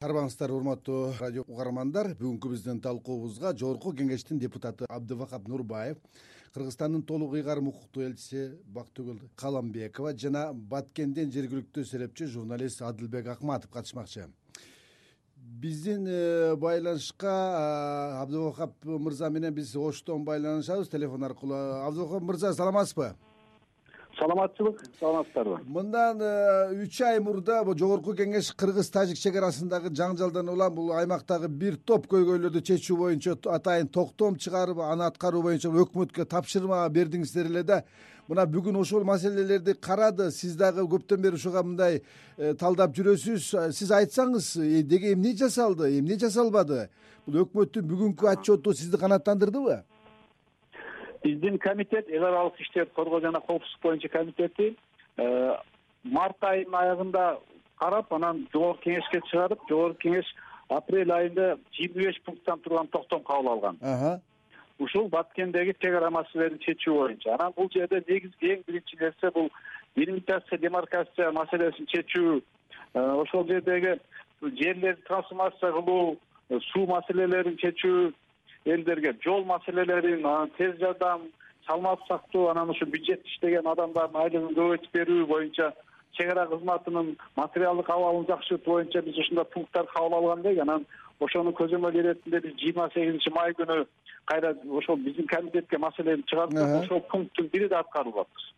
арбаңыздар урматтуу радио угармандар. Бүгүнкү биздин талкуубузга жогорку кеңештин депутаты абдывахап нурбаев кыргызстандын толук ыйгарым укуктуу элчиси бактыгүл каламбекова жана баткенден жергиликтүү серепчи журналист адылбек акматов катышмакчы. Биздин э, байланышка абдывахап мырза менен биз оштон байланышабыз телефон аркылуу. Абдывахап мырза саламатсызбы саламатчылык саламатсыздарбы мындан э, үч ай мурда жогорку кеңеш кыргыз тажик чек арасындагы жаңжалдан улам бул аймактагы бир топ көйгөйлөрдү чечүү боюнча атайын токтом чыгарып аны аткаруу боюнча өкмөткө тапшырма бердиңиздер эле да. Мына бүгүн ошол маселелерди карады. Сиз дагы көптөн бери ушуга мындай э, талдап жүрөсүз. Сиз айтсаңыз э, деги эмне жасалды эмне жасалбады? Бул өкмөттүн бүгүнкү отчету сизди канааттандырдыбы биздин комитет эл аралык иштерди коргоо жана коопсуздук боюнча комитети э, март айынын аягында карап анан жогорку кеңешке чыгарып жогорку кеңеш апрель айында жыйырма беш пункттан турган токтом кабыл алган. Ушул баткендеги чек ара маселелерин чечүү боюнча. Анан бул жерде негизги эң биринчи нерсе бул делимитация демаркация маселесин чечүү э, ошол жердеги жерлерди трансформация кылуу э, суу маселелерин чечүү элдерге жол маселелерин анан тез жардам саламаттык сактоо анан ушу бюджетте иштеген адамдардын айлыгын көбөйтүп берүү боюнча чек ара кызматынын материалдык абалын жакшыртуу боюнча биз ушундай пункттарды кабыл алган элек анан ошону көзөмөл иретинде биз жыйырма сегизинчи май күнү кайра ошол биздин комитетке маселени чыгардык ошол пункттун бири да аткарылып атпыз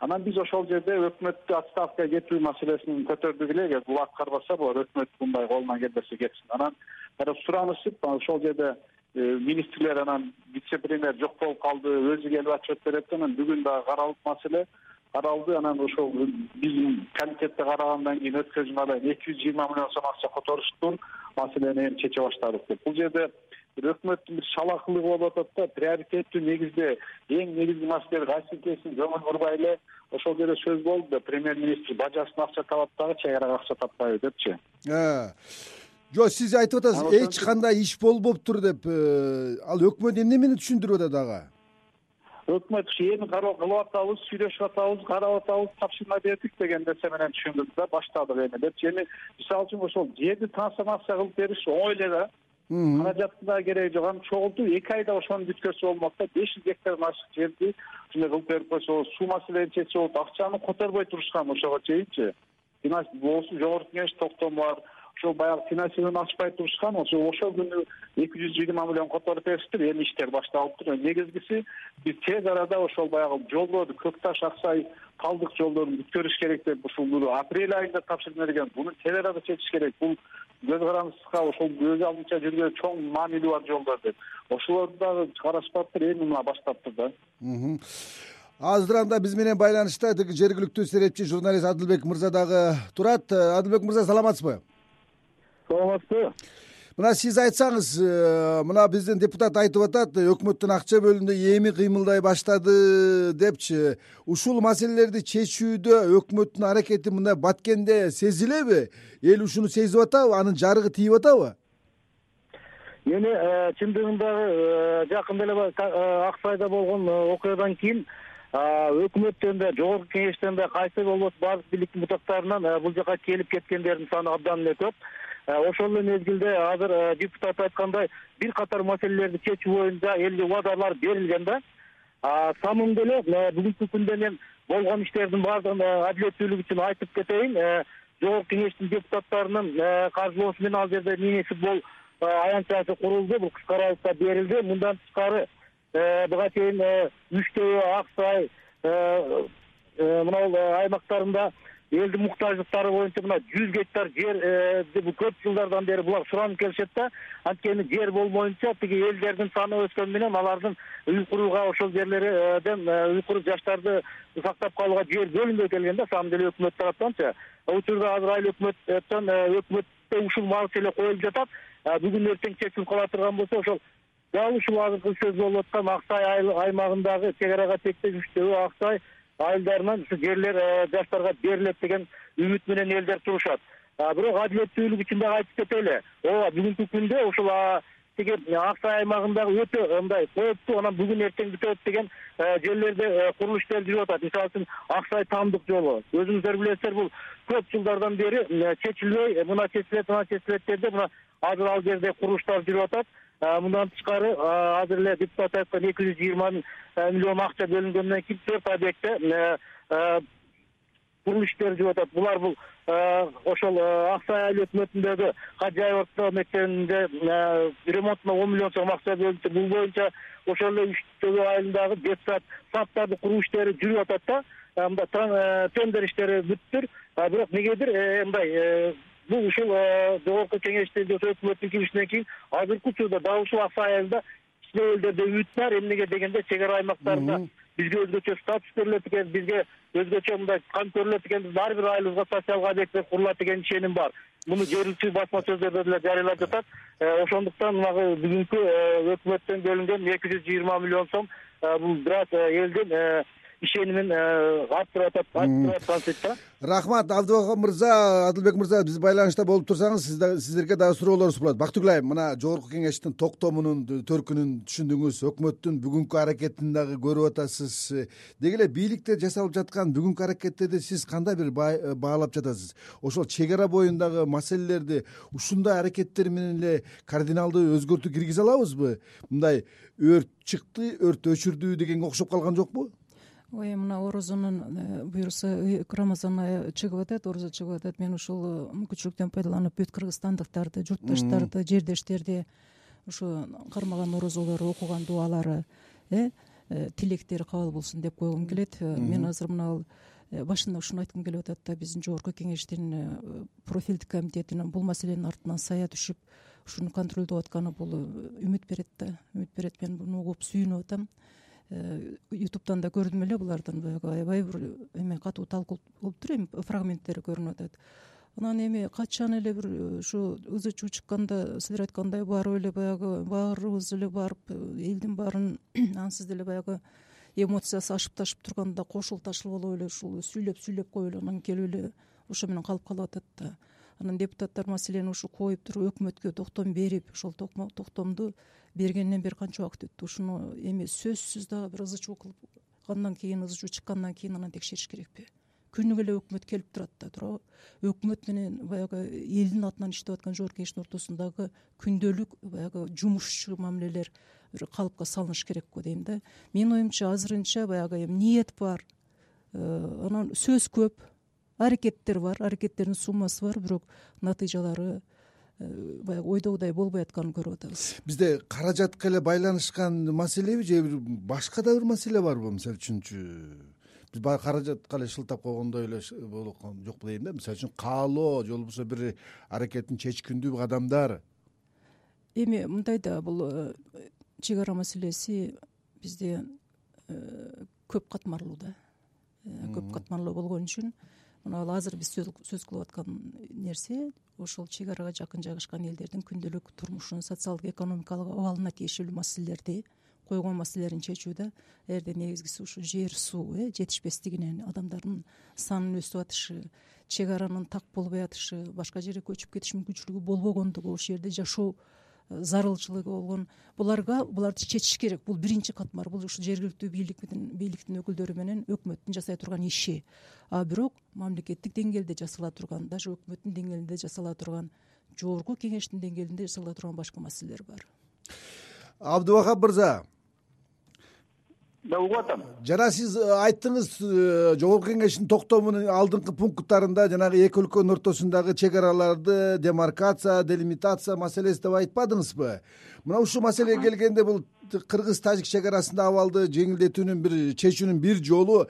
анан биз ошол жерде өкмөттү отставкага кетүү маселесин көтөрдүк эле бул аткарбаса булар өкмөт мындай колунан келбесе кетсин. Анан кайра суранышып ошол жерде э, министрлер анан вице премьер жок болуп калды өзү келип отчет берет анан бүгүн дагы каралып маселе каралды. Анан ошол биздин комитетте карагандан кийин өткөн жумада эки жүз жыйырма миллион сом акча которуштур. Маселени эми чече баштадык деп. Бул жерде өкмөттүн бир шалаакылыгы болуп атат да приоритеттүү негизде эң негизги маселе кайсы экенин көңүл бурбай эле ошол жерде сөз болду да премьер министр бажасын акча табат дагы чек арага акча таппайбы депчи. Э, жок сиз айтып атасыз эч кандай иш болбоптур деп э, ал өкмөт эмнемени түшүндүрүп атат ага? Өкмөт ушу эми кылып атабыз сүйлөшүп атабыз карап атабыз тапшырма бердик деген нерсе менен түшүндүрдү да баштадык эми депчи. Эми мисалы үчүн ошол жерди трансформация кылып бериш оңой эле да каражаттын дагы кереги жок. Аны чогултуп эки айда ошону бүткөрсө болмок да беш жүз гектардан ашык жерди ушундай кылып берип койсо суу маселени чечсе болот. Акчаны которбой турушкан ошого чейинчи. Жогорку кеңеш токтому бар ошол баягы финансирование ачпай турушкан ошо ошол күнү эки жүз жыйырма миллион которуп беришиптир эми иштер башталыптыр негизгиси биз тез арада ошол баягы жолдорду көк таш ак сай талдык жолдорун бүткөрүш керек деп ушул апрель айында тапшырма берген буну тез арада чечиш керек. Бул көз карандысызга ошол көз алдынча жүргөн чоң маанилүү бар жолдор деп. Ошолорду дагы карашпаптыр эми мына баштаптыр да. Азыр анда биз менен байланышта тиги жергиликтүү серепчи журналист адылбек мырза дагы турат. Адылбек мырза саламатсызбы саламатсызбы? Мына сиз айтсаңыз э, мына биздин депутат айтып атат өкмөттөн акча бөлүндү эми кыймылдай баштады депчи. Ушул маселелерди чечүүдө өкмөттүн аракети мындай баткенде сезилеби? Эл ушуну сезип атабы анын жарыгы тийип атабы? Эми э, чындыгында э, жакында эле ак сайда болгон окуядан кийин өкмөттөн да жогорку кеңештен да кайсы болбосо баардык бийликтин бутактарынан бул жака келип кеткендердин саны абдан эле көп ошол эле мезгилде азыр э, депутат айткандай бир катар маселелерди чечүү боюнча элге убадалар берилген да. Самым деле э, бүгүнкү күндө мен болгон иштердин баардыгын адилеттүүлүк үчүн айтып кетейин жогорку кеңештин депутаттарынын каржылоосу менен ал жерде мини футбол аянтчасы курулду бул кыска аралыкта берилди. Мындан тышкары буга чейин үчтөө ак сай мына аймактарында элдин муктаждыктары боюнча мына жүз гектар жерди бул көп жылдардан бери булар суранып келишет да анткени жер болмоюнча тиги элдердин саны өскөнү менен алардын үй курууга ошол жерлерден үй куруп жаштарды сактап калууга жер бөлүнбөй келген да самом деле өкмөт тараптанчы учурда азыр айыл өкмөттөн өкмөттө ушул маселе коюлуп жатат. Бүгүн эртең чечилип кала турган болсо ошол дал ушул азыркы сөз болуп аткан ак сай аймагындагы чек арага тектеш үчтөө ак сай айылдарынан ушу жерлер э, жаштарга берилет деген үмүт менен элдер турушат. Бирок адилеттүүлүк үчүн дагы айтып кетели. Ооба бүгүнкү күндө ушул тиги ак сай аймагындагы өтө мындай кооптуу анан бүгүн эртең бүтөт деген жерлерде курулуш ишleri жүрүп атат. Мисалы үчүн ак сай таамдык жолу. Өзүңүздөр билесиздер бул көп жылдардан бери чечилбей мына чечилет мына чечилет деди мына азыр ал жерде курулуштар жүрүп атат. Мындан тышкары азыр эле депутат айткан эки жүз жыйырма миллион акча бөлүнгөндөн кийин төрт объектте курулуш иштери жүрүп атат. Булар бул ошол ак сай айыл өкмөтүндөгү кажыайып орто мектебинде ремонтуна он миллион сом акча бөлүнүптүр бул боюнча ошол эле үч төгөө айылындагы детсад садтарды куруу иштери жүрүп атат да. Мындай тендер иштери бүттүр. Бирок эмнегедир мындай бул ушул жогорку кеңештин же өкмөттүн киришинен кийин азыркы учурда дал ушул ак сай айылында кичинекейлерде үмүт бар. Эмнеге дегенде чек ара аймактарында бизге өзгөчө статус берилет экен бизге өзгөчө мындай кам көрүлөт экен ар бир айылыбызга социалдык объекттер курулат деген ишеним бар. Муну жергиликтүү басма сөздөрдө деле жарыялап жатат. Ошондуктан мынагы бүгүнкү өкмөттөн бөлүнгөн эки жүз жыйырма миллион сом бул бир аз элдин ишенимин арттырып атат арттырып аткан сөйт да рахмат абдыбека мырза адылбек мырза биз байланышта болуп турсаңыз сиздерге дагы суроолорубуз болот. Бактыгүл айым мына жогорку кеңештин токтомунун төркүнүн түшүндүңүз өкмөттүн бүгүнкү аракетин дагы көрүп атасыз. Деги эле бийликте жасалып жаткан бүгүнкү аракеттерди сиз кандай бир баалап жатасыз? Ошол чек ара боюндагы маселелерди ушундай аракеттер менен эле кардиналдуу өзгөртүү киргизе алабызбы? Мындай өрт чыкты өрттү өчүрдүү дегенге окшоп калган жокпу ой мына орозонун э, буюрса рамазан айы чыгып атат орозо чыгып атат. Мен ушул э, мүмкүнчүлүктөн пайдаланып бүт кыргызстандыктарды журтташтарды жердештерди ушу кармаган орозолору окуган дубалары э, э тилектери кабыл болсун деп койгум келет. Мен азыр мына башында ушуну айткым келип атат да биздин жогорку кеңештин профилдик комитетинин бул маселенин артынан сая түшүп ушуну контролдоп атканы бул үмүт берет да. Үмүт берет мен буну угуп сүйүнүп атам. Э, ютубтан да көрдүм эле булардын. Баягы аябай бир эме катуу талкуу болуптур эми фрагменттери көрүнүп атат анан эми качан эле бир э, ушу ызы чуу чыкканда силер айткандай барып эле баягы баарыбыз эле барып э, элдин баарын ансыз деле баягы эмоциясы ашып ташып турганда кошул ташыл болуп эле ушул сүйлөп сүйлөп коюп эле анан келип эле ошо менен калып калып атат да анан депутаттар маселени ушу коюп туруп өкмөткө токтом берип ошол токтомду бергенден бери канча убакыт өттү? Ушуну эми сөзсүз дагы бир ызы чуу кылгандан кийин ызы чуу чыккандан кийин анан текшериш керекпи? Күнүгө эле өкмөт келип турат да туурабы өкмөт менен баягы элдин атынан иштеп аткан жогорку кеңештин ортосундагы күндөлүк баягы жумушчу мамилелер бир калыпка салыныш керек го дейм да. Менин оюмча азырынча баягы эми ниет бар. Э, анан сөз көп аракеттер бар аракеттердин суммасы бар бирок натыйжалары э, баягы ойдогудай болбой атканын көрүп атабыз. Бизде каражатка эле байланышкан маселеби же бир башка да бир маселе барбы мисалы үчүнчү? Биз баягы каражатка эле шылтап койгондой эле болуп аткан жокпу дейм да мисалы үчүн каалоо же болбосо бир аракетин чечкиндүү кадамдар эми мындай да бул э, чек ара маселеси бизде э, көп катмарлуу да. Көп катмарлуу болгон үчүн мына азыр биз сөз кылып аткан нерсе ошол чек арага жакын жайгашкан элдердин күндөлүк турмушун социалдык экономикалык абалына тиешелүү маселелерди койгон маселелерин чечүү да негизгиси ушу жер суу э жетишпестигинен адамдардын санынын өсүп атышы чек аранын так болбой атышы башка жерге көчүп кетиш мүмкүнчүлүгү болбогондугу ошол жерде жашоо зарылчылыгы болгон. Буларга буларды чечиш керек. Бул биринчи катмар. Бул ушул жергиликтүү бийлик менен бийликтин өкүлдөрү менен өкмөттүн жасай турган иши. А бирок мамлекеттик деңгээлде жасала турган даже өкмөттүн деңгээлинде жасала турган жогорку кеңештин деңгээлинде жасала турган башка маселелер бар. Абдыбакап мырза угуп атам жана сиз э, айттыңыз э, жогорку кеңештин токтомунун алдыңкы пункттарында жанагы эки өлкөнүн ортосундагы чек араларды демаркация делимитация маселеси деп айтпадыңызбы? Мына ушул маселеге келгенде бул кыргыз тажик чек арасындагы абалды жеңилдетүүнүн бир чечүүнүн бир жолу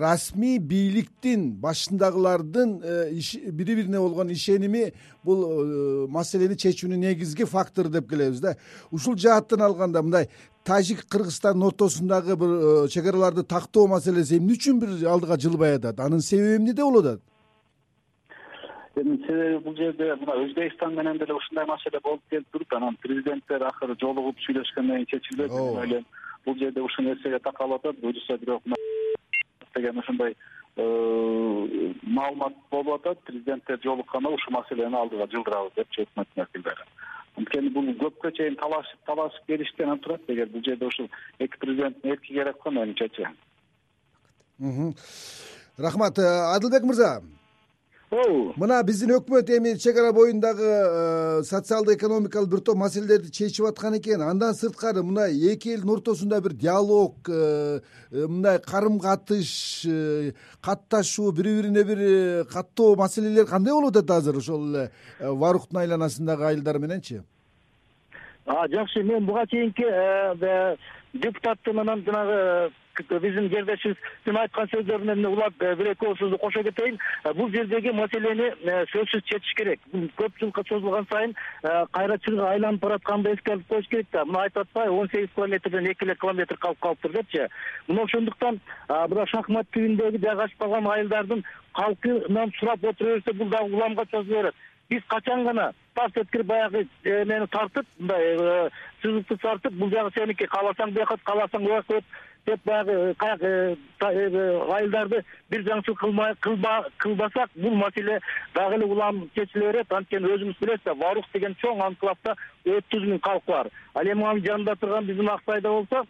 расмий бийликтин башындагылардын э, бири бирине болгон ишеними бул э, маселени чечүүнүн негизги фактору деп келебиз да. Ушул жааттан алганда мындай тажик кыргызстандын ортосундагы бир э, чек араларды тактоо маселеси эмне үчүн бир алдыга жылбай атат? Анын себеби эмнеде болуп атат? Эми себеби бул жерде мына өзбекстан менен деле ушундай маселе болуп келип туруп анан президенттер акыры жолугуп сүйлөшкөндөн кийин чечилбеди деп ойлойм. Бул жерде ушул нерсеге такалып атат буюрса бирок деген ушундай э, маалымат болуп атат. Президенттер жолукканда ушул маселени алдыга жылдырабыз депчи өкмөттүн вакилдери анткени бул көпкө чейин талашып талашып келиштен турат. Эгер бул жерде ушул эки президенттин эрки керек го менимчечи рахмат адылбек мырза мына биздин өкмөт эми чек ара боюндагы э, социалдык экономикалык бир топ маселелерди чечип аткан экен. Андан сырткары мына эки элдин ортосунда бир диалог э, э, мындай карым катыш катташуу бири бирине бир каттоо маселелер кандай болуп атат азыр ошол эле варуктун айланасындагы айылдар мененчи? Жакшы. Мен буга чейинки депутаттын анан жанагы биздин жердешибиздин айткан сөздөрүнөн улап э, бир эки ооз сөздү кошо кетейин. Э, бул жердеги маселени э, сөзсүз чечиш керек. Көп жылга созулган сайын кайра айланып баратканды эске алып коюш керек да. Мына айтып атпайбы он сегиз километрден эки эле километр калып калыптыр депчи. Мына ошондуктан мына шахмат түбүндөгү жайгашып калган айылдардын калкынан сурап отура берсе бул дагы уламга созула берет. Биз качан гана тас эткирип баягы эмени тартып мындай сызыкты тартып бул жагы сеники кааласаң бияка кааласаң буяка өт деп баягы э, э, э, айылдарды бир жаңчылык кылбасак бул маселе дагы эле улам чечиле берет. Анткени өзүңүз билесиз да варух деген чоң анклавда отуз миң калк бар. Ал эми анын жанында турган биздин ак сайда болсо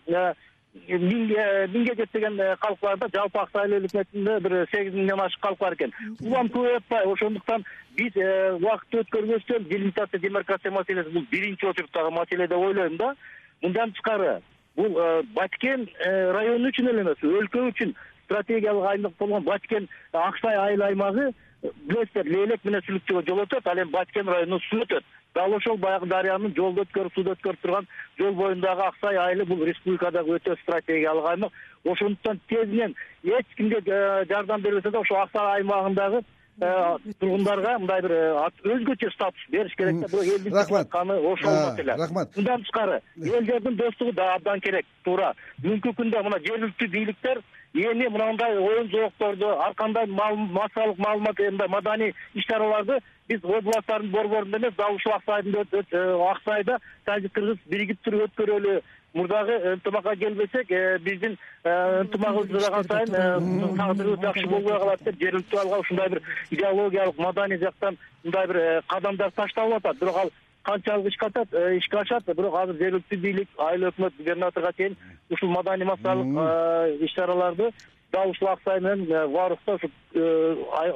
миңге жетпеген калк бар да жалпы ак сай эл өкмөтүндө бир сегиз миңден ашык калк бар экен. Улам көбөйүп атпайбы ошондуктан биз убакытты өткөрбөстөн делимитация демаркация маселеси бул биринчи очередтагы маселе деп ойлойм да. Мындан тышкары бул э, баткен э, району үчүн эле эмес өлкө үчүн стратегиялык аймак болгон баткен ак сай айыл аймагы э, билесиздер лейлек менен сүлүктөгө жол өтөт ал эми баткен районунан суу өтөт. Дал ошол баягы дарыянын жолду өткөрүп сууду өткөрүп турган жол боюндагы ак сай айылы бул республикадагы өтө стратегиялык аймак. Ошондуктан тезинен эч кимге жардам бербесе да ошол ак сай аймагындагы Э, тургундарга мындай бир э, өзгөчө статус бериш керек да бирок элдин рахмат. ошол маселе рахмат. Мындан тышкары эл жердин достугу да абдан керек туура. Бүгүнкү күндө мына жергиликтүү бийликтер эми мындай оюн жоокторду ар кандай массалык маалымат мындай маданий иш чараларды биз областтардын борборунда эмес дал ушул ак сайдын э, ак сайда тажик кыргыз биригип туруп өткөрөлү. Мурдагы ынтымакка келбесек э, биздин э, ынтымагыбыз узаган сайын тагдырыбыз жакшы болбой калат деп жергиликтүү алга ушундай бир идеологиялык маданий жактан мындай бир кадамдар ташталып атат. Бирок ал канчалык ишке атат ишке ашат бирок азыр жергиликтүү бийлик айыл өкмөт губернаторго чейин ушул маданий массалык иш чараларды дал ушул ак сай менен варукта ушу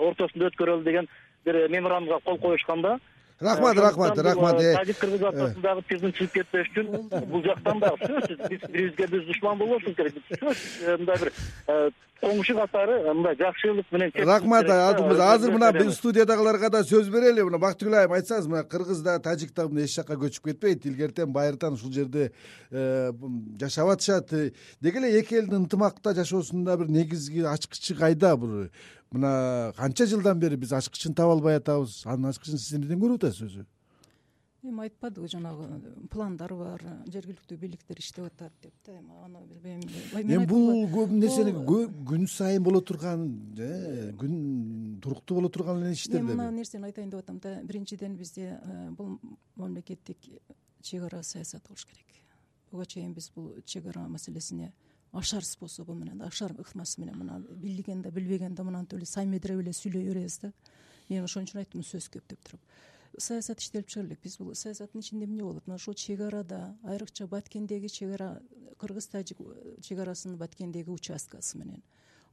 ортосунда өткөрөлү деген бир меморандумга кол коюшкан да рахмат рахмат рахмат э, тажик кыргыз ортосундагы тизгинчилик кетпеш үчүн бул жактан дагы сөзсүз биз бири бирибизге биз душман болбошубуз керек. Сөзсүз э, мындай бир э, коңшу катары мындай жакшылык менен рахмат адыл мырза азыр мына биз студиядагыларга да сөз берели. Мына бактыгүл айым айтсаңыз мына кыргыз да тажик да мына эч жакка көчүп кетпейт. Илгертен байыртан ушул жерде жашап атышат. Деги эле эки элдин ынтымакта жашоосунда бир негизги ачкычы кайда? Бир мына канча жылдан бери биз ачкычын таба албай атабыз. Анын ачкычын сиз эмнеден көрүп атасыз өзү? Эми айтпадыбы жанагы пландар бар жергиликтүү бийликтер иштеп атат деп да. Эми аны билбейм. Эми бул көп нерсени күн сайын боло турган э, күн туруктуу боло турган эле иштер мен мына нерсени айтайын деп атам да. Биринчиден бизде э, бул мамлекеттик чек ара саясаты болуш керек. Буга чейин биз бул чек ара маселесине ашар способу менен ашар ыкмасы менен мына билген да билбеген да мынантип эле саймедирип эле сүйлөй беребиз да. Мен ошон үчүн айттым сөз көп деп туруп. Саясат иштелип чыгыш керек биз бул саясаттын ичинде эмне болот? Мына ушул чек арада айрыкча баткендеги чек ара кыргыз тажик чек арасынын баткендеги участкасы менен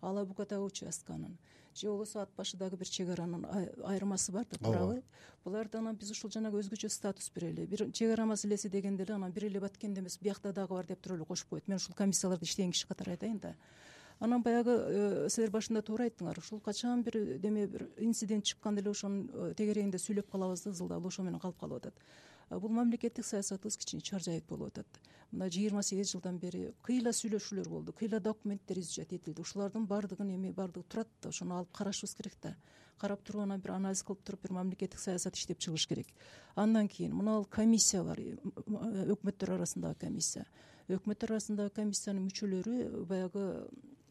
ала букадагы участканын же болбосо ат башыдагы бир чек аранын айырмасы бар да туурабы буларды анан биз ушул жанагы өзгөчө статус берели. Бир чек ара маселеси дегенде эле анан бир эле баткенде эмес биякта дагы бар деп туруп эле кошуп коет. Мен ушул комиссияларда иштеген киши катары айтайын да. Анан баягы э, силер башында туура айттыңар. Ушул качан бир деме бир инцидент чыкканда эле ошонун э, тегерегинде сүйлөп калабыз да ызылдап ошо менен калып калып атат. Бул мамлекеттик саясатыбыз кичине чаржайыт болуп атат мына жыйырма сегиз жылдан бери кыйла сүйлөшүүлөр болду кыйла документтер изучать этилди ушулардын баардыгын эми баардыгы турат да ошону алып карашыбыз керек да. Карап туруп анан бир анализ кылып туруп бир мамлекеттик саясат иштеп чыгыш керек. Андан кийин мына комиссия бар өкмөттөр арасындагы комиссия. Өкмөттөр арасындагы комиссиянын мүчөлөрү баягы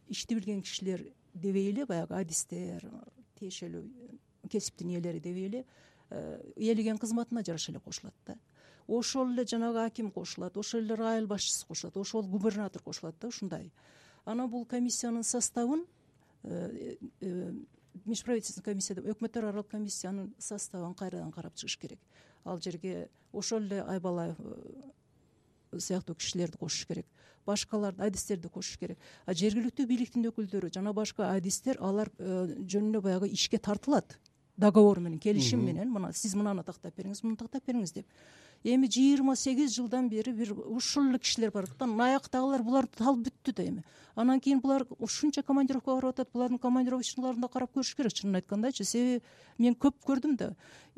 ишти билген кишилер дебей эле баягы адистер тиешелүү кесиптин ээлери дебей эле ээлеген э, кызматына жараша эле кошулат да ошол эле жанагы аким кошулат ошол эле айыл башчысы кошулат ошол губернатор кошулат да ушундай. Анан бул комиссиянын составын э, э, межправительственный комиссия деп өкмөттөр аралык комиссиянын составын кайрадан карап чыгыш керек. Ал жерге ошол эле айбалаев э, сыяктуу кишилерди кошуш керек. Башкаларды адистерди кошуш керек. А жергиликтүү бийликтин өкүлдөрү жана башка адистер алар жөн эле баягы ишке тартылат. Договор менен келишим менен. Мына сиз мынаны тактап бериңиз муну тактап бериңиз деп эми жыйырма сегиз жылдан бери бир ушул эле кишилер барып атат анан аяктагылар буларды талып бүттү да эми. Анан кийин булар ушунча командировкага барып атат. Булардын командировочныйларын да карап көрүш керек. Чынын айткандачы себеби мен көп көрдүм да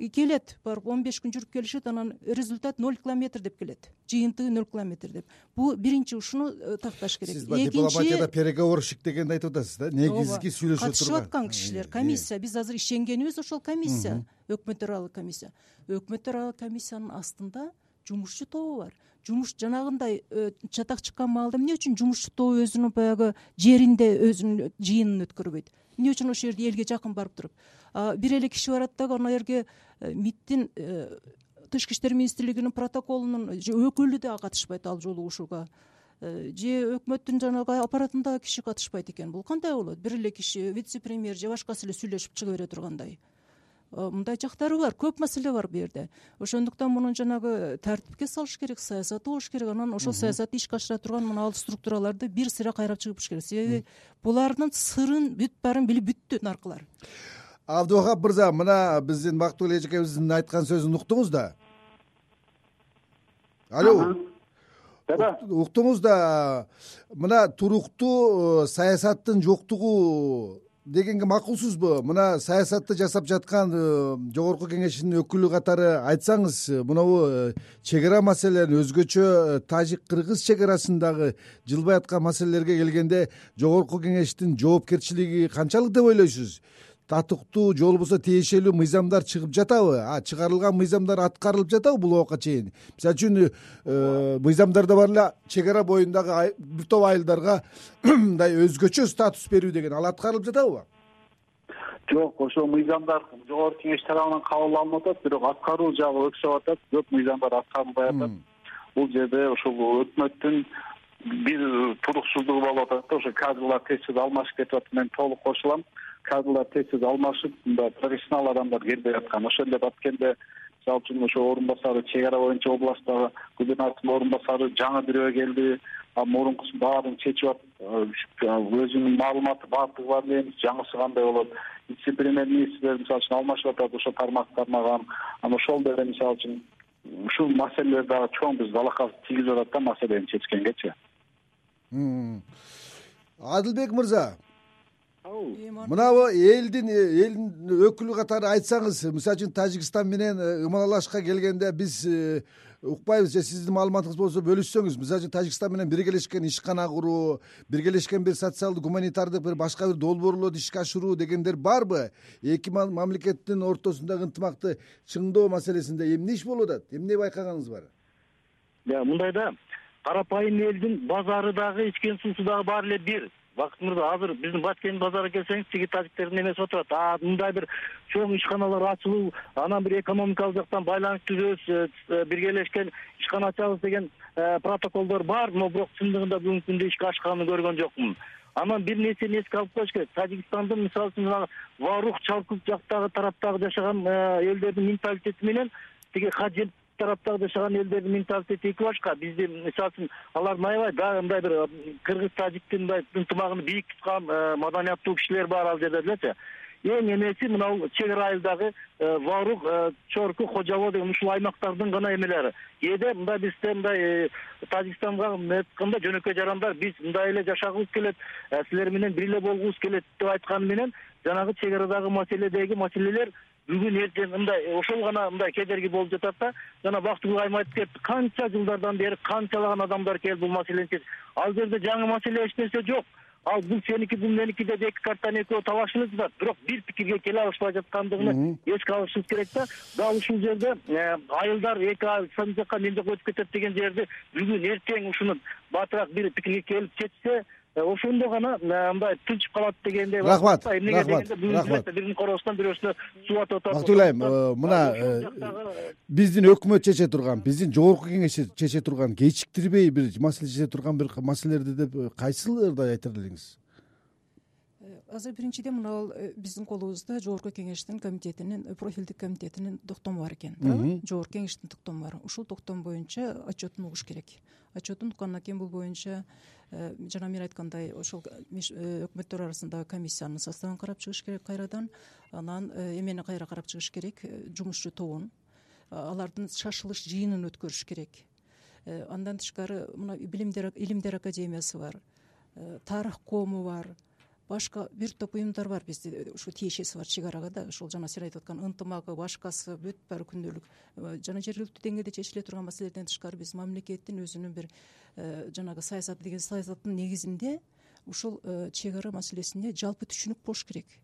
келет барып он беш күн жүрүп келишет анан результат ноль километр деп келет. Жыйынтыгы ноль километр деп. Бул биринчи ушуну э, такташ керек. Сиз баягы дипломатияда переговорщик дегенди айтып атасыз да? Негизги сүйлөшө турган катышып аткан кишилер э, комиссия. биз азыр ишенгенибиз ошол комиссия өкмөттөр аралык комиссия. Өкмөттөр аралык комиссиянын астында жумушчу тобу бар. Жумуш жанагындай э, чатак чыккан маалда эмне үчүн жумушчу тобу өзүнүн баягы жеринде өзүнүн жыйынын өткөрбөйт? Эмне үчүн ошол жерде элге жакын барып туруп? Бир эле киши барат дагы анан жерге э, мидтин э, тышкы иштер министрлигинин протоколунун өкүлү дагы катышпайт ал жолугушууга же өкмөттүн жанагы аппаратындагы киши катышпайт экен. Бул кандай болот? Бир эле киши вице премьер же башкасы эле сүйлөшүп чыга бере тургандай. Э, мындай жактары бар көп маселе бар бул жерде. Ошондуктан муну жанагы тартипке салыш керек саясаты болуш керек. Анан ошол саясатты ишке ашыра турган мына ал структураларды бир сыйра кайрап чыгыш керек. Себеби булардын сырын бүт баарын билип бүттү наркылар абдывахап мырза мына биздин бактыгүл эжекебиздин айткан сөзүн уктуңуз да? Алло. Уктуңуз да. Мына туруктуу э, саясаттын жоктугу дегенге макулсузбу? Мына саясатты жасап жаткан э, жогорку кеңештин өкүлү катары айтсаңыз э, мынабу чек ара маселелерин өзгөчө тажик кыргыз чек арасындагы жылбай аткан маселелерге келгенде жогорку кеңештин жоопкерчилиги канчалык деп ойлойсуз татыктуу же болбосо тиешелүү мыйзамдар чыгып жатабы? А чыгарылган мыйзамдар аткарылып жатабы бул убакка чейин? Мисалы үчүн э, мыйзамдарда бар эле чек ара боюндагы бир топ айылдарга мындай өзгөчө статус берүү деген. Ал аткарылып жатабы? Жок ошол мыйзамдар жогорку кеңеш тарабынан кабыл алынып атат бирок аткаруу жагы өксөп атат көп мыйзамдар аткарылбай атат. Бул жерде ушул өкмөттүн бир туруксуздугу болуп атат да ошо кадралар тез тез алмашып кетип атат. Мен толук кошулам кадралар тез тез алмашып мындай профессионал адамдар келбей аткан. Ошол эле баткенде мисалы үчүн ошо орун басары чек ара боюнча областтагы губернатордун орун басары жаңы бирөө келди. Мурункусун баарын чечип атып өзүнүн маалыматы баардыгы бар эле эмес жаңысы кандай болот? Вице премьер министрлер мисалы үчүн алмашып атат ошо тармак тармаган анан ошол деле мисалы үчүн ушул маселелер дагы чоң биз залакабызды тийгизип атат да маселени чечкенгечи адылбек мырза мынабу элдин элдин өкүлү катары айтсаңыз мисалы үчүн тажикстан менен э, ымалалашка келгенде биз э, укпайбыз же сиздин маалыматыңыз болсо бөлүшсөңүз. Мисалы үчүн тажикстан менен биргелешкен ишкана куруу биргелешкен бир социалдык гуманитардык бир башка бир долбоорлорду ишке ашыруу дегендер барбы? Эки мамлекеттин ортосундагы ынтымакты чыңдоо маселесинде эмне иш болуп атат? Эмне байкаганыңыз бар? Мындай да карапайым элдин базары дагы ичкен суусу дагы баары эле бир бакыт мырза азыр биздин баткен базарына келсеңиз тиги тажиктердин эмеси отурат. А мындай бир чоң ишканалар ачылуу анан бир экономикалык жактан байланыш түзөбүз э, э, биргелешкен ишкана ачабыз деген э, протоколдор бар но бирок чындыгында бүгүнкү күндө ишке ашканын көргөн жокмун. Анан бир нерсени эске алып коюш керек. Тажикстандын мисалы үчүн жанагы варух чалкут жактагы тараптагы жашаган элдердин менталитети менен тиги тараптагы жашаган элдердин менталитети эки башка. Бизди мисалы үчүн алардын аябай дагы мындай бир кыргыз тажиктин мындай ынтымагын бийик туткан э, маданияттуу кишилер бар ал жерде делечи. Эң эмеси мынабул чек ара айылдагы э, варух э, чорку кожобо деген ушул аймактардын гана эмелери. Кээде мындай бизде мындай тажикстанга айтканда жөнөкөй жарандар биз мындай эле жашагыбыз келет силер менен бир эле болгубуз келет деп айтканы менен жанагы чек арадагы маселедеги маселелер бүгүн эртең мындай ошол гана мындай кедерги болуп жатат да жана бактыгүл айым айтып кетти канча жылдардан бери канчалаган адамдар келип бул маселени чеч ал жерде жаңы маселе эч нерсе жок. Ал бул сеники бул меники деп эки картаны экөө талашып эле жатат бирок бир пикирге келе алышпай жаткандыгын эске алышыбыз керек да. Дал ушул жерде э, айылдар эки айыл ал жака мен жака өтүп кетет деген жерди бүгүн эртең ушуну батыраак бир пикирге келип чечсе Э, ошондо гана э, мындай тынчып калат дегендей рахмат эмнеге дегенде бүгүнкү биздин коросунан бирөөсүнө суу атып атат бактыгүл айым э, мына биздин өкмөт чече турган биздин жогорку кеңеш чече турган кечиктирбей бир маселе чече турган бир маселелерди деп кайсыларды айтар элеңиз азыр биринчиден мына биздин колубузда жогорку кеңештин комитетинин профилдик комитетинин токтому бар экен туурабы жогорку кеңештин токтому бар. Ушул токтом боюнча отчетун угуш керек. Отчетун уккандан кийин бул боюнча жана мен айткандай ошол өкмөттөр арасындагы комиссиянын составын карап чыгыш керек кайрадан. Анан эмени кайра карап чыгыш керек? Жумушчу тобун. Алардын шашылыш жыйынын өткөрүш керек. Андан тышкары мына билимдер илимдер академиясы бар. Тарых кому бар башка бир топ уюмдар бар. Бизде ушу тиешеси бар чек арага да. Ушул жана сен айтып аткан ынтымагы башкасы бүт баары күндөлүк жана жергиликтүү деңгээлде чечиле турган маселелерден тышкары биз мамлекеттин өзүнүн бир э, жанагы саясаты деген саясаттын негизинде ушул э, чек ара маселесине жалпы түшүнүк болуш керек.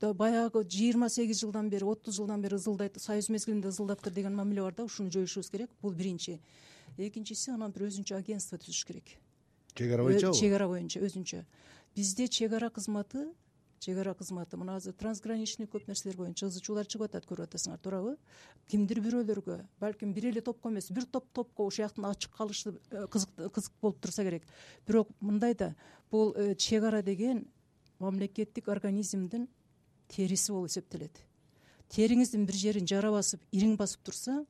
Баягы жыйырма сегиз жылдан бери отуз жылдан бери ызылдайт союз мезгилинде ызылдаптыр деген мамиле бар да ушуну жоюшубуз керек. Бул биринчи. Экинчиси анан бир өзүнчө агентство түзүш керек. Чек ара боюнчабы чек ара боюнча өзүнчө бизде чек ара кызматы чек ара кызматы мына азыр трансграничный көп нерселер боюнча ызы чуулар чыгып атат көрүп атасыңар туурабы. Кимдир бирөөлөргө балким бир эле топко эмес бир топ топко ушул жактан ачык калышы э, кызык болуп турса керек. Бирок мындай да бул э, чек ара деген мамлекеттик организмдин териси болуп эсептелет. Териңиздин бир жерин жара басып ириң басып турса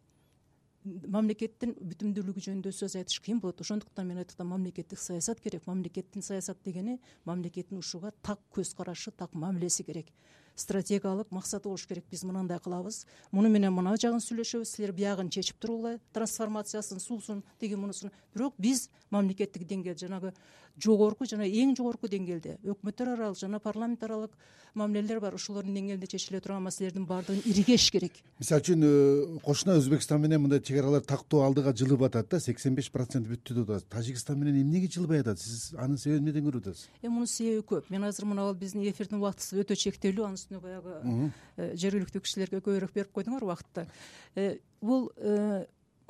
мамлекеттин бүтүмдүүлүгү жөнүндө сөз айтыш кыйын болот. Ошондуктан мен айтып атам мамлекеттик саясат керек. Мамлекеттин саясат дегени мамлекеттин ушуга так көз карашы так мамилеси керек стратегиялык максаты болуш керек. Биз мынандай кылабыз. Муну менен мына жагын сүйлөшөбүз. Силер биягын чечип туругула трансформациясын суусун тиги мунусун бирок биз мамлекеттик деңгээлде жанагы жогорку жана эң жогорку деңгээлде өкмөттөр аралык жана парламент аралык мамилелер бар ушулордун деңгээлинде чечиле турган маселелердин баардыгын иригеш керек. Мисалы үчүн э, кошуна өзбекстан менен мындай чек аралар тактоо алдыга жылып атат да сексен беш процент бүттү деп атат тажикстан менен эмнеге жылбай атат? Сиз анын себебин эмнеден көрүп атасыз? Эми мунун себеби көп. Мен азыр мына биздин эфирдин убактыбыз өтө чектелүү үстүнө баягы э, жергиликтүү кишилерге көбүрөөк берип койдуңар убакытты э, бул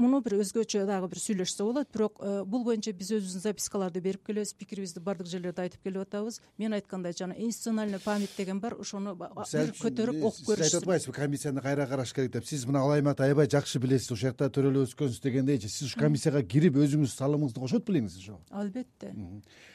муну бир өзгөчө дагы бир сүйлөшсө болот. Бирок э, бул боюнча биз өзүбүздүн запискаларды берип келебиз пикирибизди баардык жерлерде айтып келип атабыз. Мен айткандай жана институциональный память деген бар ошону бир көтөрүп окуп көрүшсүн сиз айтып атпайсызбы комиссияны кайра караш керек деп. Сиз мына ал аймакты аябай жакшы билесиз ошол жакта төрөлүп өскөнсүз дегендейчи сиз ушул комиссияга кирип өзүңүз салымыңызды кошот белеңиз ошого албетте.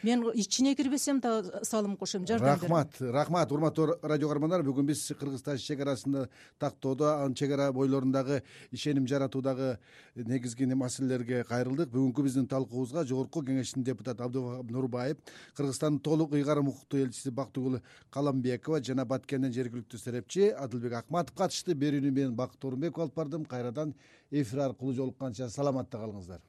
Мен ичине кирбесем дагы салым кошом жардам рахмат рахмат. Урматтуу радио каармандар бүгүн биз кыргыз тажик чек арасында тактоодо анын чек ара бойлорундагы ишеним жаратуудагы негизги маселелерге кайрылдык. Бүгүнкү биздин талкуубузга жогорку кеңештин депутаты абдывахап нурбаев кыргызстандын толук ыйгарым укуктуу элчиси бактыгүл каламбекова жана баткенден жергиликтүү серепчи адылбек акматов катышты. Берүүнү мен бакыт орунбеков алып бардым. Кайрадан эфир аркылуу жолукканча саламатта калыңыздар